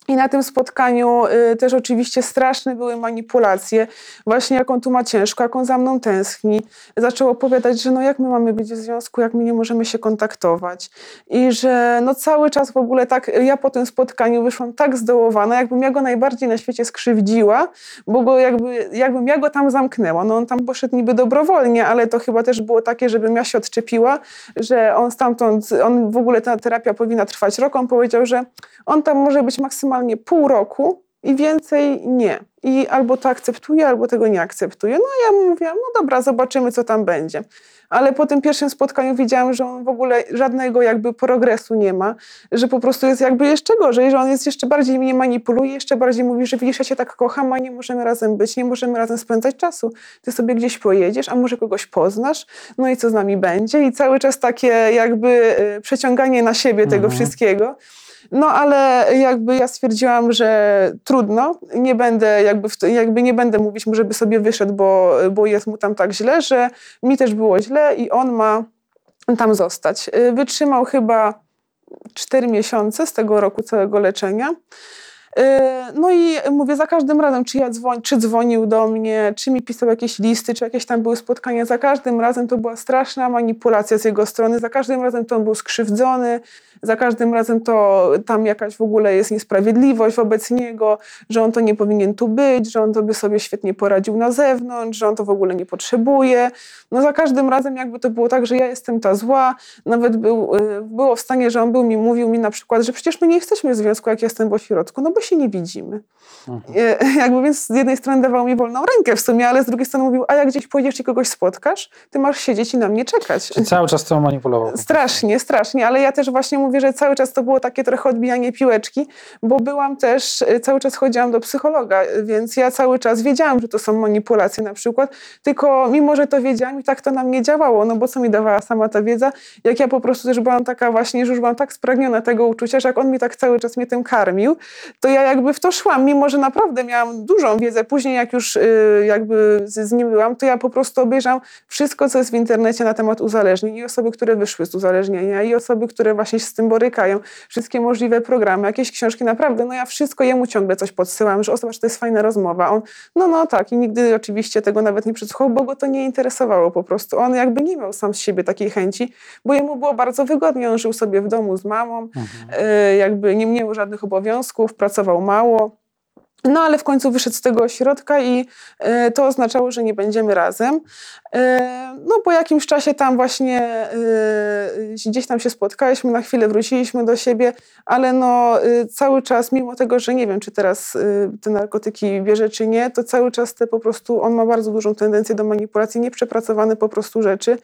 i na tym spotkaniu y, też oczywiście straszne były manipulacje. Właśnie jak on tu ma ciężko, jak on za mną tęskni. Zaczął opowiadać, że no jak my mamy być w związku, jak my nie możemy się kontaktować. I że no cały czas w ogóle tak, ja po tym spotkaniu wyszłam tak zdołowana, jakbym ja go najbardziej na świecie skrzywdziła, bo go jakby, jakbym ja go tam zamknęła. No on tam poszedł niby dobrowolnie, ale to chyba też było takie, żebym ja się odczepiła, że on stamtąd, on w ogóle ta terapia powinna trwać rok. On powiedział, że on tam może być maksymalnie maksymalnie pół roku i więcej nie. I albo to akceptuje, albo tego nie akceptuje. No ja mówiłam, no dobra, zobaczymy, co tam będzie. Ale po tym pierwszym spotkaniu widziałam, że on w ogóle żadnego jakby progresu nie ma, że po prostu jest jakby jeszcze gorzej, że on jest jeszcze bardziej mnie manipuluje, jeszcze bardziej mówi, że widzisz, ja cię tak kocham, a nie możemy razem być, nie możemy razem spędzać czasu. Ty sobie gdzieś pojedziesz, a może kogoś poznasz, no i co z nami będzie? I cały czas takie jakby y, przeciąganie na siebie tego mhm. wszystkiego. No ale jakby ja stwierdziłam, że trudno, nie będę jakby, to, jakby nie będę mówić mu, żeby sobie wyszedł, bo, bo jest mu tam tak źle, że mi też było źle i on ma tam zostać. Wytrzymał chyba cztery miesiące z tego roku całego leczenia. Yy, no i mówię, za każdym razem, czy, ja dzwoń, czy dzwonił do mnie, czy mi pisał jakieś listy, czy jakieś tam były spotkania, za każdym razem to była straszna manipulacja z jego strony, za każdym razem to on był skrzywdzony, za każdym razem to tam jakaś w ogóle jest niesprawiedliwość wobec niego, że on to nie powinien tu być, że on to by sobie świetnie poradził na zewnątrz, że on to w ogóle nie potrzebuje. No za każdym razem jakby to było tak, że ja jestem ta zła, nawet był, y, było w stanie, że on był mi, mówił mi na przykład, że przecież my nie jesteśmy w związku, jak jestem w ośrodku, no bo się nie widzimy. Mhm. E, jakby więc z jednej strony dawał mi wolną rękę w sumie, ale z drugiej strony mówił, a jak gdzieś pojedziesz i kogoś spotkasz, ty masz siedzieć i na mnie czekać. Czyli cały czas to manipulował. Strasznie, strasznie, ale ja też właśnie mówię, że cały czas to było takie trochę odbijanie piłeczki, bo byłam też, e, cały czas chodziłam do psychologa, więc ja cały czas wiedziałam, że to są manipulacje na przykład, tylko mimo, że to wiedziałam i tak to na mnie działało, no bo co mi dawała sama ta wiedza, jak ja po prostu też byłam taka właśnie, że już byłam tak spragniona tego uczucia, że jak on mi tak cały czas mnie tym karmił, to ja jakby w to szłam, mimo że naprawdę miałam dużą wiedzę. Później jak już y, jakby z, nim byłam, to ja po prostu obejrzałam wszystko, co jest w internecie na temat uzależnień i osoby, które wyszły z uzależnienia i osoby, które właśnie się z tym borykają. Wszystkie możliwe programy, jakieś książki, naprawdę, no ja wszystko jemu ciągle coś podsyłam, że o, zobacz, to jest fajna rozmowa. On, no, no tak i nigdy oczywiście tego nawet nie przesłuchał, bo go to nie interesowało po prostu. On jakby nie miał sam z siebie takiej chęci, bo jemu było bardzo wygodnie. On żył sobie w domu z mamą, mhm. y, jakby nie miał żadnych obowiązków, pracował mało. No ale w końcu wyszedł z tego ośrodka i y, to oznaczało, że nie będziemy razem. Y, no po jakimś czasie tam właśnie y, gdzieś tam się spotkaliśmy, na chwilę wróciliśmy do siebie, ale no cały czas, mimo tego, że nie wiem, czy teraz te narkotyki bierze, czy nie, to cały czas te po prostu, on ma bardzo dużą tendencję do manipulacji, nieprzepracowane po prostu rzeczy.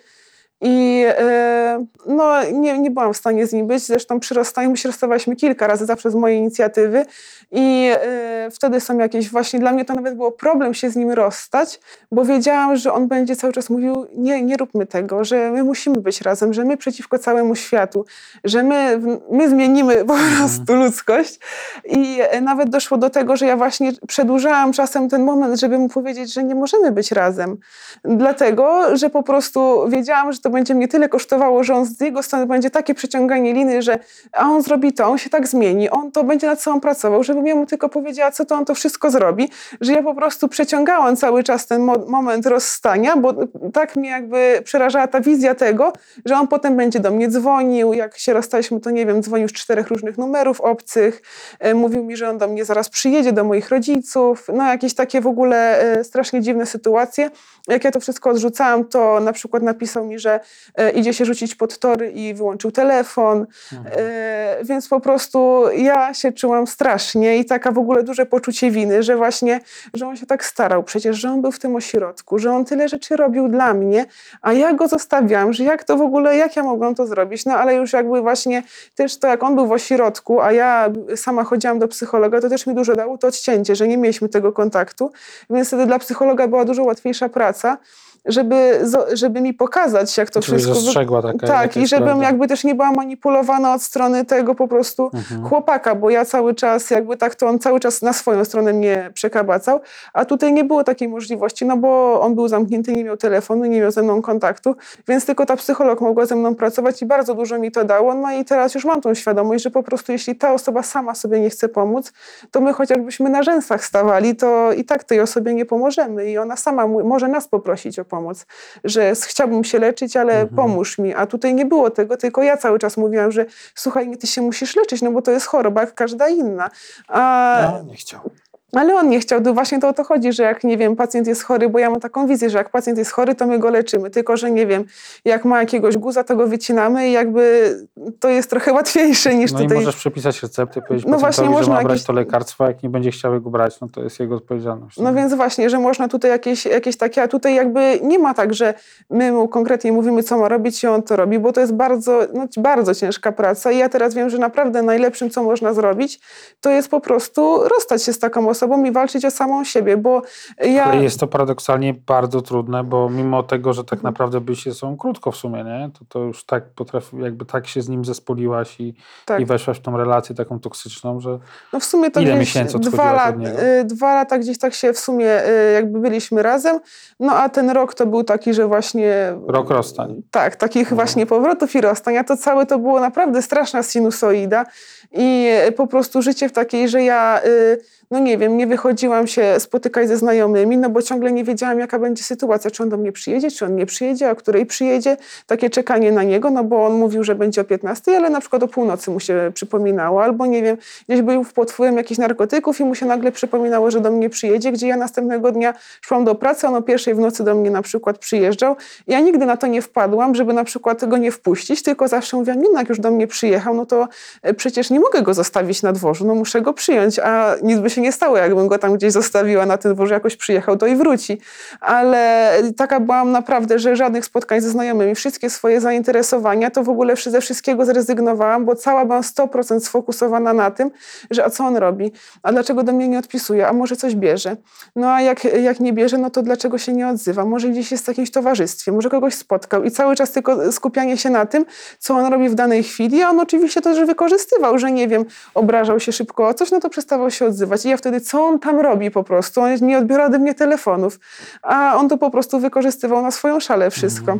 I e, no, nie, nie byłam w stanie z nim być. Zresztą przy rozstaniu my się rozstawaliśmy kilka razy, zawsze z mojej inicjatywy. I e, wtedy są jakieś, właśnie dla mnie to nawet było problem się z nim rozstać, bo wiedziałam, że on będzie cały czas mówił, nie, nie róbmy tego, że my musimy być razem, że my przeciwko całemu światu, że my, my zmienimy po mhm. prostu ludzkość. I e, nawet doszło do tego, że ja właśnie przedłużałam czasem ten moment, żeby mu powiedzieć, że nie możemy być razem. Dlatego, że po prostu wiedziałam, że to będzie mnie tyle kosztowało, że on z jego strony będzie takie przeciąganie liny, że a on zrobi to, on się tak zmieni, on to będzie nad sobą pracował, żebym ja mu tylko powiedziała, co to on to wszystko zrobi, że ja po prostu przeciągałam cały czas ten mo moment rozstania, bo tak mnie jakby przerażała ta wizja tego, że on potem będzie do mnie dzwonił, jak się rozstaliśmy, to nie wiem, dzwonił z czterech różnych numerów obcych, e, mówił mi, że on do mnie zaraz przyjedzie, do moich rodziców, no jakieś takie w ogóle e, strasznie dziwne sytuacje. Jak ja to wszystko odrzucałam, to na przykład napisał mi, że e, idzie się rzucić pod tory i wyłączył telefon, Mhm. e, więc po prostu ja się czułam strasznie i taka w ogóle duże poczucie winy, że właśnie, że on się tak starał. Przecież, że on był w tym ośrodku, że on tyle rzeczy robił dla mnie, a ja go zostawiałam, że jak to w ogóle, jak ja mogłam to zrobić, no ale już jakby właśnie też to, jak on był w ośrodku, a ja sama chodziłam do psychologa, to też mi dużo dało to odcięcie, że nie mieliśmy tego kontaktu, więc wtedy dla psychologa była dużo łatwiejsza praca, żeby, żeby mi pokazać, jak to Czyli wszystko... zastrzegła taka tak, i żebym prawda. jakby też nie była manipulowana od strony tego po prostu Mhm. chłopaka, bo ja cały czas jakby tak to on cały czas na swoją stronę mnie przekabacał, a tutaj nie było takiej możliwości, no bo on był zamknięty, nie miał telefonu, nie miał ze mną kontaktu, więc tylko ta psycholog mogła ze mną pracować i bardzo dużo mi to dało, no i teraz już mam tą świadomość, że po prostu jeśli ta osoba sama sobie nie chce pomóc, to my chociażbyśmy na rzęsach stawali, to i tak tej osobie nie pomożemy i ona sama może nas poprosić o pomoc, że chciałbym się leczyć, ale Mhm. pomóż mi, a tutaj nie było tego, tylko ja cały czas mówiłam, że słuchaj, ty się musisz leczyć, no bo to jest choroba jak każda inna. A, No, nie chciał. Ale on nie chciał, to właśnie to o to chodzi, że jak, nie wiem, pacjent jest chory, bo ja mam taką wizję, że jak pacjent jest chory, to my go leczymy, tylko, że nie wiem, jak ma jakiegoś guza, to go wycinamy i jakby to jest trochę łatwiejsze niż No tutaj... i możesz przepisać recepty, powiedzieć No no właśnie, że można ma brać jakieś- to lekarstwo, jak nie będzie chciał go brać, no to jest jego odpowiedzialność. No więc właśnie, że można tutaj jakieś, jakieś takie, a tutaj jakby nie ma tak, że my mu konkretnie mówimy, co ma robić i on to robi, bo to jest bardzo, no, bardzo ciężka praca i ja teraz wiem, że naprawdę najlepszym, co można zrobić, to jest po prostu rozstać się z taką osobą i walczyć o samą siebie, bo ja... Jest to paradoksalnie bardzo trudne, bo mimo tego, że tak naprawdę byliście sobą krótko w sumie, nie? To, to już tak potrafi, jakby tak się z nim zespoliłaś i, tak. i weszłaś w tą relację taką toksyczną, że No w sumie to Ile miesięcy dwa, lat, y, dwa lata gdzieś tak się w sumie y, jakby byliśmy razem, no a ten rok to był taki, że właśnie... rok rozstań. Tak, takich No. właśnie powrotów i rozstań, a to całe to było naprawdę straszna sinusoida i po prostu życie w takiej, że ja, y, no nie wiem, nie wychodziłam się spotykać ze znajomymi, no bo ciągle nie wiedziałam, jaka będzie sytuacja, czy on do mnie przyjedzie, czy on nie przyjedzie, o której przyjedzie, takie czekanie na niego, no bo on mówił, że będzie o 15, ale na przykład o północy mu się przypominało, albo nie wiem, gdzieś był pod wpływem jakichś narkotyków i mu się nagle przypominało, że do mnie przyjedzie, gdzie ja następnego dnia szłam do pracy, on o pierwszej w nocy do mnie na przykład przyjeżdżał. Ja nigdy na to nie wpadłam, żeby na przykład go nie wpuścić, tylko zawsze mówiłam, no, jak już do mnie przyjechał, no to e, przecież nie mogę go zostawić na dworzu, no muszę go przyjąć, a nic by się nie stało, jakbym go tam gdzieś zostawiła na tym dworze, jakoś przyjechał, to i wróci. Ale taka byłam naprawdę, że żadnych spotkań ze znajomymi, wszystkie swoje zainteresowania, to w ogóle ze wszystkiego zrezygnowałam, bo cała byłam 100% sfokusowana na tym, że a co on robi, a dlaczego do mnie nie odpisuje, a może coś bierze. No a jak, jak nie bierze, no to dlaczego się nie odzywa? Może gdzieś jest w jakimś towarzystwie, może kogoś spotkał i cały czas tylko skupianie się na tym, co on robi w danej chwili, a on oczywiście to też wykorzystywał, że nie wiem, obrażał się szybko o coś, no to przestawał się odzywać. I ja wtedy, co on tam robi po prostu? On nie odbiera ode mnie telefonów, a on to po prostu wykorzystywał na swoją szalę wszystko.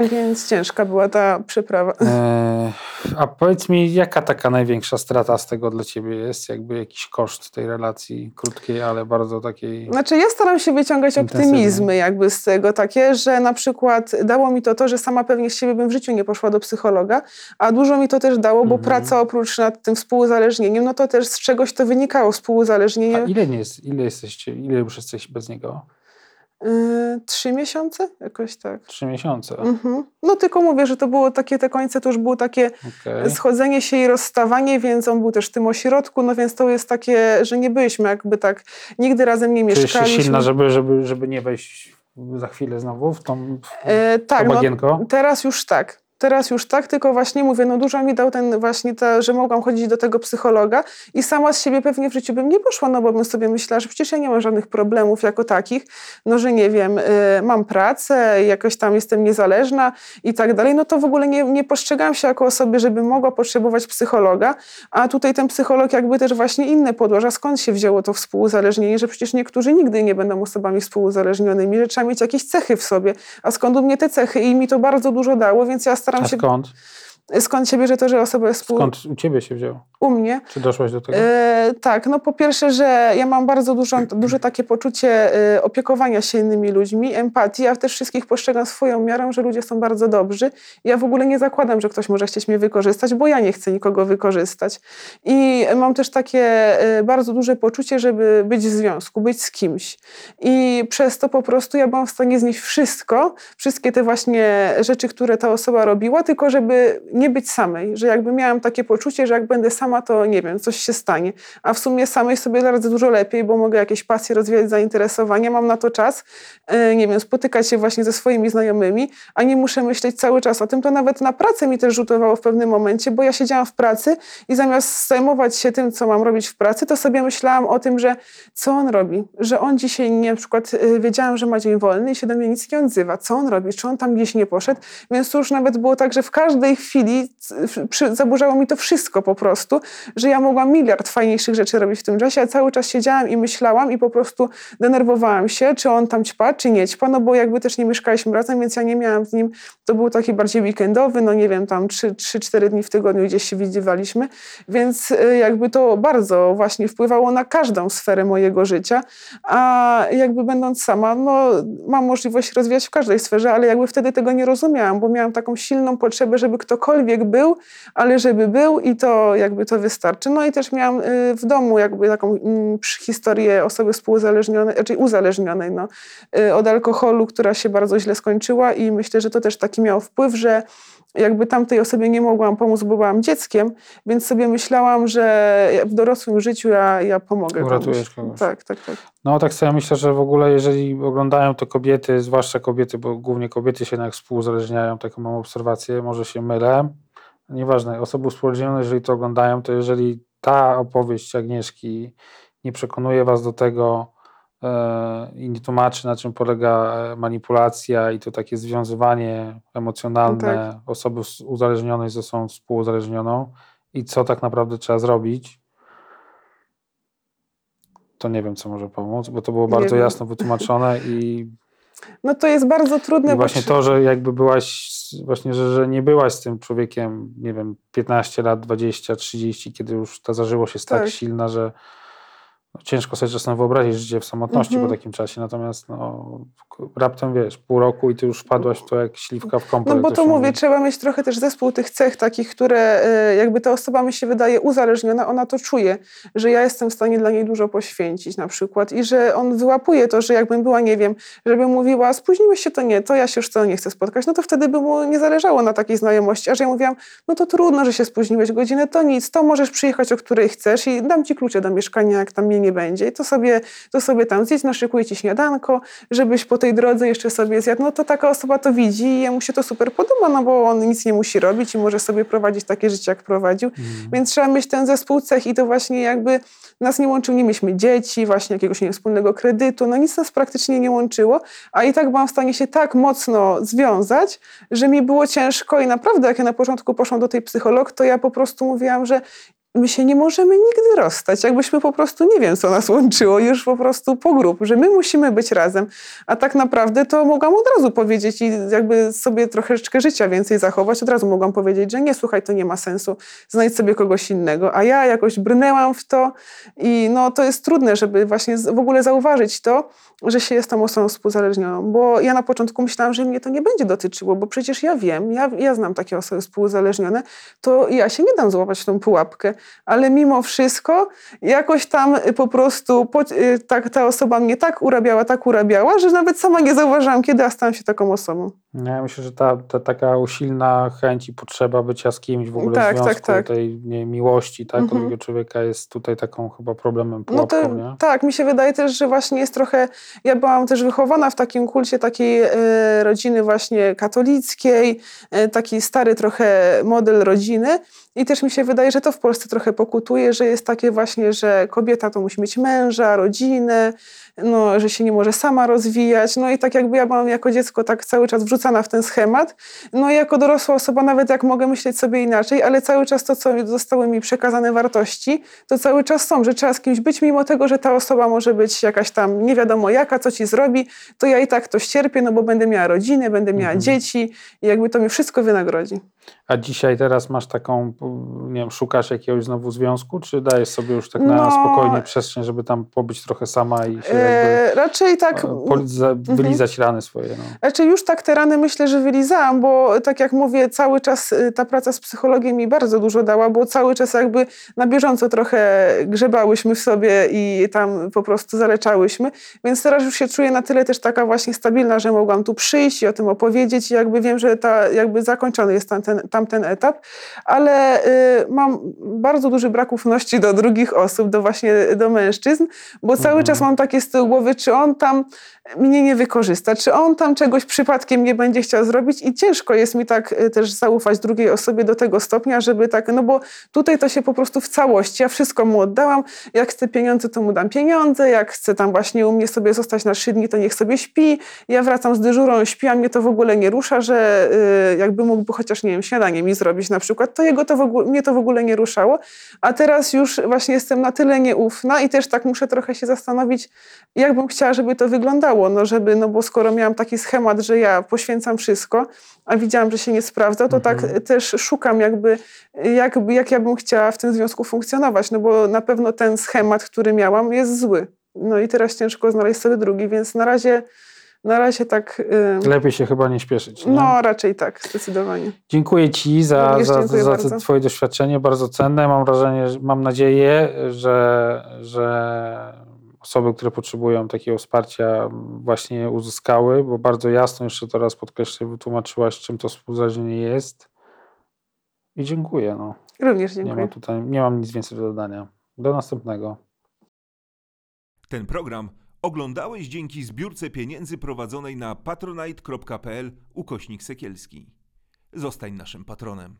Więc ciężka była ta przeprawa. E, a powiedz mi, jaka taka największa strata z tego dla ciebie jest? Jakby jakiś koszt tej relacji krótkiej, ale bardzo takiej... Znaczy ja staram się wyciągać optymizmy jakby z tego takie, że na przykład dało mi to to, że sama pewnie z siebie bym w życiu nie poszła do psychologa, a dużo mi to też dało, bo Mhm. praca oprócz nad tym współuzależnieniem, no to też z czegoś to wynikało, A współuzależnienie. ile, nie jest, ile jesteście, ile już jesteś bez niego? Yy, trzy miesiące? Jakoś tak. Trzy miesiące. Mhm. No tylko mówię, że to było takie, te końce to już było takie Okej. schodzenie się i rozstawanie, więc on był też w tym ośrodku, no więc to jest takie, że nie byliśmy jakby tak, nigdy razem nie Czujesz się mieszkaliśmy. silna, żeby, żeby, żeby nie wejść za chwilę znowu w tą w E, tak, to no, teraz już tak. Teraz już tak, tylko właśnie mówię, no dużo mi dał ten właśnie, to, że mogłam chodzić do tego psychologa i sama z siebie pewnie w życiu bym nie poszła, no bo bym sobie myślała, że przecież ja nie mam żadnych problemów jako takich, no że nie wiem, y, mam pracę, jakoś tam jestem niezależna i tak dalej, no to w ogóle nie, nie postrzegam się jako osoby, żeby mogła potrzebować psychologa, a tutaj ten psycholog jakby też właśnie inne podłoża, skąd się wzięło to współuzależnienie, że przecież niektórzy nigdy nie będą osobami współuzależnionymi, że trzeba mieć jakieś cechy w sobie, a skąd u mnie te cechy? I mi to bardzo dużo dało, więc ja staram A się... skąd? Skąd się bierze to, że osoba jest współ... Skąd u ciebie się wzięło? u mnie? Czy doszłaś do tego? E, tak, no po pierwsze, że ja mam bardzo dużo, duże takie poczucie e, opiekowania się innymi ludźmi, empatii. Ja też wszystkich postrzegam swoją miarą, że ludzie są bardzo dobrzy. Ja w ogóle nie zakładam, że ktoś może chcieć mnie wykorzystać, bo ja nie chcę nikogo wykorzystać. I mam też takie e, bardzo duże poczucie, żeby być w związku, być z kimś. I przez to po prostu ja byłam w stanie znieść wszystko, wszystkie te właśnie rzeczy, które ta osoba robiła, tylko żeby nie być samej. Że jakby miałam takie poczucie, że jak będę sama, to nie wiem, coś się stanie. A w sumie samej sobie radzę dużo lepiej, bo mogę jakieś pasje rozwijać, zainteresowania, mam na to czas, e, nie wiem, spotykać się właśnie ze swoimi znajomymi, a nie muszę myśleć cały czas o tym. To nawet na pracę mi też rzutowało w pewnym momencie, bo ja siedziałam w pracy i zamiast zajmować się tym, co mam robić w pracy, to sobie myślałam o tym, że co on robi, że on dzisiaj nie, na przykład e, wiedziałam, że ma dzień wolny i się do mnie nic nie odzywa. Co on robi? Czy on tam gdzieś nie poszedł? Więc to już nawet było tak, że w każdej chwili przy, zaburzało mi to wszystko po prostu, że ja mogłam miliard fajniejszych rzeczy robić w tym czasie, a cały czas siedziałam i myślałam i po prostu denerwowałam się, czy on tam ćpa, czy nie ćpa, no bo jakby też nie mieszkaliśmy razem, więc ja nie miałam z nim, to był taki bardziej weekendowy, no nie wiem, tam 3-4 dni w tygodniu gdzieś się widywaliśmy, więc y, jakby to bardzo właśnie wpływało na każdą sferę mojego życia, a jakby będąc sama, no mam możliwość rozwijać w każdej sferze, ale jakby wtedy tego nie rozumiałam, bo miałam taką silną potrzebę, żeby ktokolwiek był, ale żeby był i to jakby to wystarczy. No i też miałam y, w domu jakby taką mm, historię osoby współuzależnionej, raczej uzależnionej no, y, od alkoholu, która się bardzo źle skończyła i myślę, że to też taki miał wpływ, że jakby tamtej osobie nie mogłam pomóc, bo byłam dzieckiem, więc sobie myślałam, że w dorosłym życiu ja, ja pomogę Uratujesz kogoś. Tak, tak, tak. No tak sobie myślę, że w ogóle jeżeli oglądają to kobiety, zwłaszcza kobiety, bo głównie kobiety się jednak współuzależniają, taką mam obserwację, może się mylę, nieważne, osoby współuzależnione, jeżeli to oglądają, to jeżeli ta opowieść Agnieszki nie przekonuje was do tego i nie tłumaczy, na czym polega e, manipulacja i to takie związywanie emocjonalne no tak. osoby uzależnionej ze osobą współuzależnioną i co tak naprawdę trzeba zrobić, to nie wiem, co może pomóc, bo to było bardzo jasno wytłumaczone i no to jest bardzo trudne. I właśnie to, że jakby byłaś, właśnie, że, że nie byłaś z tym człowiekiem, nie wiem, 15 lat, 20, 30, kiedy już ta zażyłość jest tak, tak silna, że ciężko sobie czasem wyobrazić życie w samotności mm -hmm. po takim czasie, natomiast no, raptem wiesz, pół roku i ty już wpadłaś w to jak śliwka w kąpie. No bo to mówię, mówi. trzeba mieć trochę też zespół tych cech takich, które e, jakby ta osoba mi się wydaje uzależniona, ona to czuje, że ja jestem w stanie dla niej dużo poświęcić na przykład i że on wyłapuje to, że jakbym była, nie wiem, żeby mówiła, spóźniłeś się, to nie, to ja się już co nie chcę spotkać, no to wtedy by mu nie zależało na takiej znajomości, a że ja mówiłam, no to trudno, że się spóźniłeś godzinę, to nic, to możesz przyjechać, o której chcesz i dam ci klucze do mieszkania, jak tam mnie nie będzie i to sobie, to sobie tam zjedź, naszykuję ci śniadanko, żebyś po tej drodze jeszcze sobie zjadł, no to taka osoba to widzi i jemu się to super podoba, no bo on nic nie musi robić i może sobie prowadzić takie życie, jak prowadził. Mm. Więc trzeba mieć ten zespół cech i to właśnie jakby nas nie łączył, nie mieliśmy dzieci, właśnie jakiegoś nie wspólnego kredytu, no nic nas praktycznie nie łączyło, a i tak byłam w stanie się tak mocno związać, że mi było ciężko i naprawdę jak ja na początku poszłam do tej psycholog, to ja po prostu mówiłam, że my się nie możemy nigdy rozstać. Jakbyśmy po prostu, nie wiem, co nas łączyło, już po prostu po grup, że my musimy być razem. A tak naprawdę to mogłam od razu powiedzieć i jakby sobie troszeczkę życia więcej zachować, od razu mogłam powiedzieć, że nie, słuchaj, to nie ma sensu, znajdź sobie kogoś innego. A ja jakoś brnęłam w to i no to jest trudne, żeby właśnie w ogóle zauważyć to, że się jest tą osobą współzależnioną, bo ja na początku myślałam, że mnie to nie będzie dotyczyło, bo przecież ja wiem, ja, ja znam takie osoby współzależnione, to ja się nie dam złapać w tą pułapkę ale mimo wszystko jakoś tam po prostu tak, ta osoba mnie tak urabiała, tak urabiała, że nawet sama nie zauważyłam, kiedy ja stałam się taką osobą. No, Ja myślę, że ta, ta taka usilna chęć i potrzeba bycia z kimś w ogóle Tak, w tak, związku, tak. tej nie, miłości, tak, Mhm. drugiego człowieka jest tutaj taką chyba problemem, No pułapką, to nie? tak, mi się wydaje też, że właśnie jest trochę. Ja byłam też wychowana w takim kulcie takiej e, rodziny właśnie katolickiej, e, taki stary trochę model rodziny. I też mi się wydaje, że to w Polsce trochę pokutuje, że jest takie właśnie, że kobieta to musi mieć męża, rodzinę, no, że się nie może sama rozwijać. No i tak jakby ja byłam jako dziecko tak cały czas wrzucana w ten schemat. No i jako dorosła osoba nawet jak mogę myśleć sobie inaczej, ale cały czas to, co zostały mi przekazane wartości, to cały czas są, że trzeba z kimś być, mimo tego, że ta osoba może być jakaś tam nie wiadomo jaka, co ci zrobi, to ja i tak to ścierpię, no bo będę miała rodzinę, będę miała Mhm. dzieci i jakby to mi wszystko wynagrodzi. A dzisiaj teraz masz taką, nie wiem, szukasz jakiegoś znowu związku, czy dajesz sobie już tak na No. spokojnie przestrzeń, żeby tam pobyć trochę sama i się jakby E, raczej tak... e, poliza- wylizać rany swoje, no. Znaczy już tak te rany myślę, że wylizałam, bo tak jak mówię, cały czas y, ta praca z psychologiem mi bardzo dużo dała, bo cały czas jakby na bieżąco trochę grzebałyśmy w sobie i tam po prostu zaleczałyśmy, więc teraz już się czuję na tyle też taka właśnie stabilna, że mogłam tu przyjść i o tym opowiedzieć i jakby wiem, że ta, jakby zakończony jest tamten, tamten etap, ale y, mam bardzo duży brak ufności do drugich osób, do właśnie do mężczyzn, bo cały Mhm. czas mam takie z tyłu głowy, czy on tam mnie nie wykorzysta, czy on tam czegoś przypadkiem nie będzie chciał zrobić? I ciężko jest mi tak y, też zaufać drugiej osobie do tego stopnia, żeby tak, no bo tutaj to się po prostu w całości, ja wszystko mu oddałam, jak chce pieniądze, to mu dam pieniądze, jak chce tam właśnie u mnie sobie zostać na trzy dni, to niech sobie śpi, ja wracam z dyżurą, śpi, a mnie to w ogóle nie rusza, że y, jakby mógłby chociaż, nie wiem, śniadanie mi zrobić na przykład, to jego to w ogóle, mnie to w ogóle nie ruszało, a teraz już właśnie jestem na tyle nieufna i też tak muszę trochę się zastanowić, jak bym chciała, żeby to wyglądało, no żeby, no bo skoro miałam taki schemat, że ja poświęcam wszystko, a widziałam, że się nie sprawdza, to Mhm. tak też szukam jakby, jak, jak ja bym chciała w tym związku funkcjonować, no bo na pewno ten schemat, który miałam jest zły. No i teraz ciężko znaleźć sobie drugi, więc na razie, na razie tak, y, Lepiej się chyba nie śpieszyć, nie? no raczej tak, zdecydowanie. Dziękuję Ci za, Również za, za to Twoje doświadczenie, bardzo cenne. Mam wrażenie, że- mam nadzieję, że, że osoby, które potrzebują takiego wsparcia właśnie je uzyskały, bo bardzo jasno jeszcze to raz podkreślę, wytłumaczyłaś, czym to współzależnienie jest. I dziękuję. No. Również Nie, dziękuję. ma tutaj, nie mam nic więcej do dodania. Do następnego. Ten program oglądałeś dzięki zbiórce pieniędzy prowadzonej na patronite.pl ukośnik sekielski. Zostań naszym patronem.